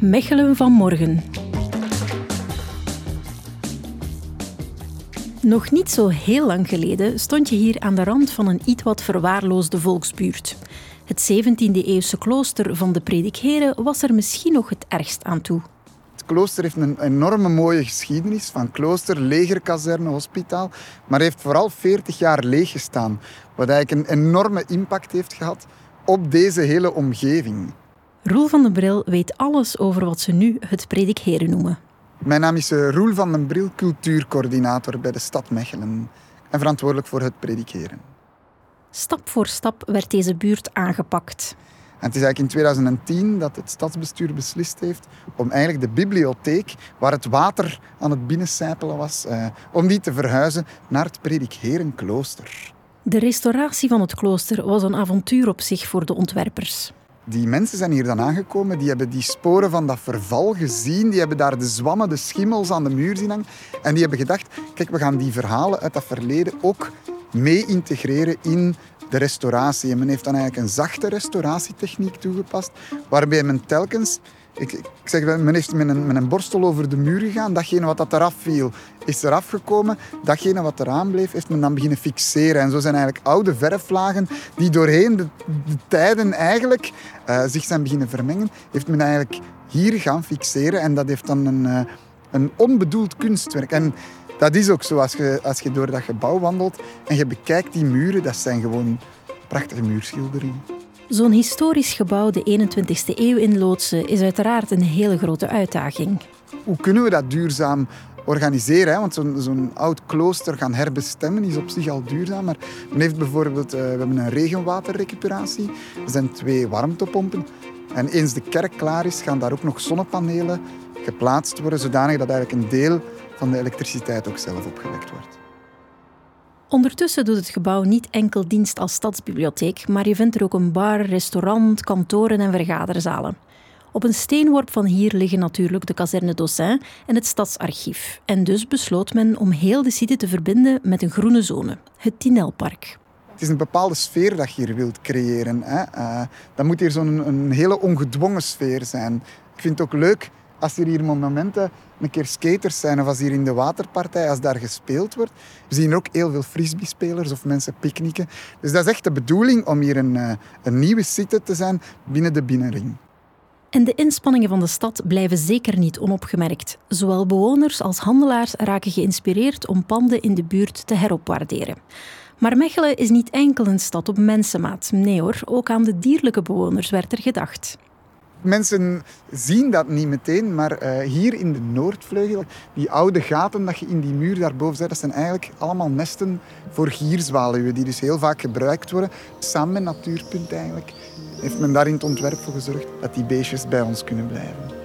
Mechelen van morgen. Nog niet zo heel lang geleden stond je hier aan de rand van een iets wat verwaarloosde volksbuurt. Het 17e-eeuwse klooster van de Predikheren was er misschien nog het ergst aan toe. Het klooster heeft een enorme mooie geschiedenis van klooster, legerkazerne, hospitaal, maar heeft vooral 40 jaar leeggestaan, wat eigenlijk een enorme impact heeft gehad op deze hele omgeving. Roel van den Bril weet alles over wat ze nu het Predikheren noemen. Mijn naam is eh, Roel van den Bril, cultuurcoördinator bij de stad Mechelen en verantwoordelijk voor het Predikeren. Stap voor stap werd deze buurt aangepakt. En het is eigenlijk in 2010 dat het stadsbestuur beslist heeft om eigenlijk de bibliotheek, waar het water aan het binnencijpelen was, eh, om die te verhuizen naar het Predikherenklooster. De restauratie van het klooster was een avontuur op zich voor de ontwerpers. Die mensen zijn hier dan aangekomen, die hebben die sporen van dat verval gezien, die hebben daar de zwammen, de schimmels aan de muur zien hangen en die hebben gedacht, kijk, we gaan die verhalen uit dat verleden ook mee integreren in de restauratie. En men heeft dan eigenlijk een zachte restauratietechniek toegepast, waarbij men telkens ik, ik zeg, men heeft met een, met een borstel over de muur gegaan. Datgene wat dat eraf viel, is eraf gekomen. Datgene wat eraan bleef, heeft men dan beginnen fixeren. En zo zijn eigenlijk oude verflagen die doorheen de, de tijden eigenlijk uh, zich zijn beginnen vermengen, heeft men eigenlijk hier gaan fixeren. En dat heeft dan een, uh, een onbedoeld kunstwerk. En dat is ook zo je, als je door dat gebouw wandelt en je bekijkt die muren, dat zijn gewoon prachtige muurschilderingen. Zo'n historisch gebouw de 21ste eeuw inloodsen is uiteraard een hele grote uitdaging. Hoe kunnen we dat duurzaam organiseren? Hè? Want zo'n oud klooster gaan herbestemmen is op zich al duurzaam. Maar men heeft bijvoorbeeld uh, we hebben een regenwaterrecuperatie. Er zijn twee warmtepompen. En eens de kerk klaar is, gaan daar ook nog zonnepanelen geplaatst worden, zodanig dat eigenlijk een deel van de elektriciteit ook zelf opgewekt wordt. Ondertussen doet het gebouw niet enkel dienst als stadsbibliotheek, maar je vindt er ook een bar, restaurant, kantoren en vergaderzalen. Op een steenworp van hier liggen natuurlijk de kazerne Dossin en het stadsarchief. En dus besloot men om heel de site te verbinden met een groene zone, het Tinelpark. Het is een bepaalde sfeer dat je hier wilt creëren. Hè. Uh, dat moet hier zo'n hele ongedwongen sfeer zijn. Ik vind het ook leuk als er hier momenten een keer skaters zijn of als hier in de waterpartij, als daar gespeeld wordt. We zien ook heel veel frisbee-spelers of mensen picknicken. Dus dat is echt de bedoeling om hier een, eh, een nieuwe site te zijn binnen de binnenring. En de inspanningen van de stad blijven zeker niet onopgemerkt. Zowel bewoners als handelaars raken geïnspireerd om panden in de buurt te heropwaarderen. Maar Mechelen is niet enkel een stad op mensenmaat. Nee hoor, ook aan de dierlijke bewoners werd er gedacht mensen zien dat niet meteen, maar uh, hier in de Noordvleugel, die oude gaten dat je in die muur daarboven zet, dat zijn eigenlijk allemaal nesten voor gierzwaluwen, die dus heel vaak gebruikt worden. Samen met Natuurpunt eigenlijk heeft men daar in het ontwerp voor gezorgd dat die beestjes bij ons kunnen blijven.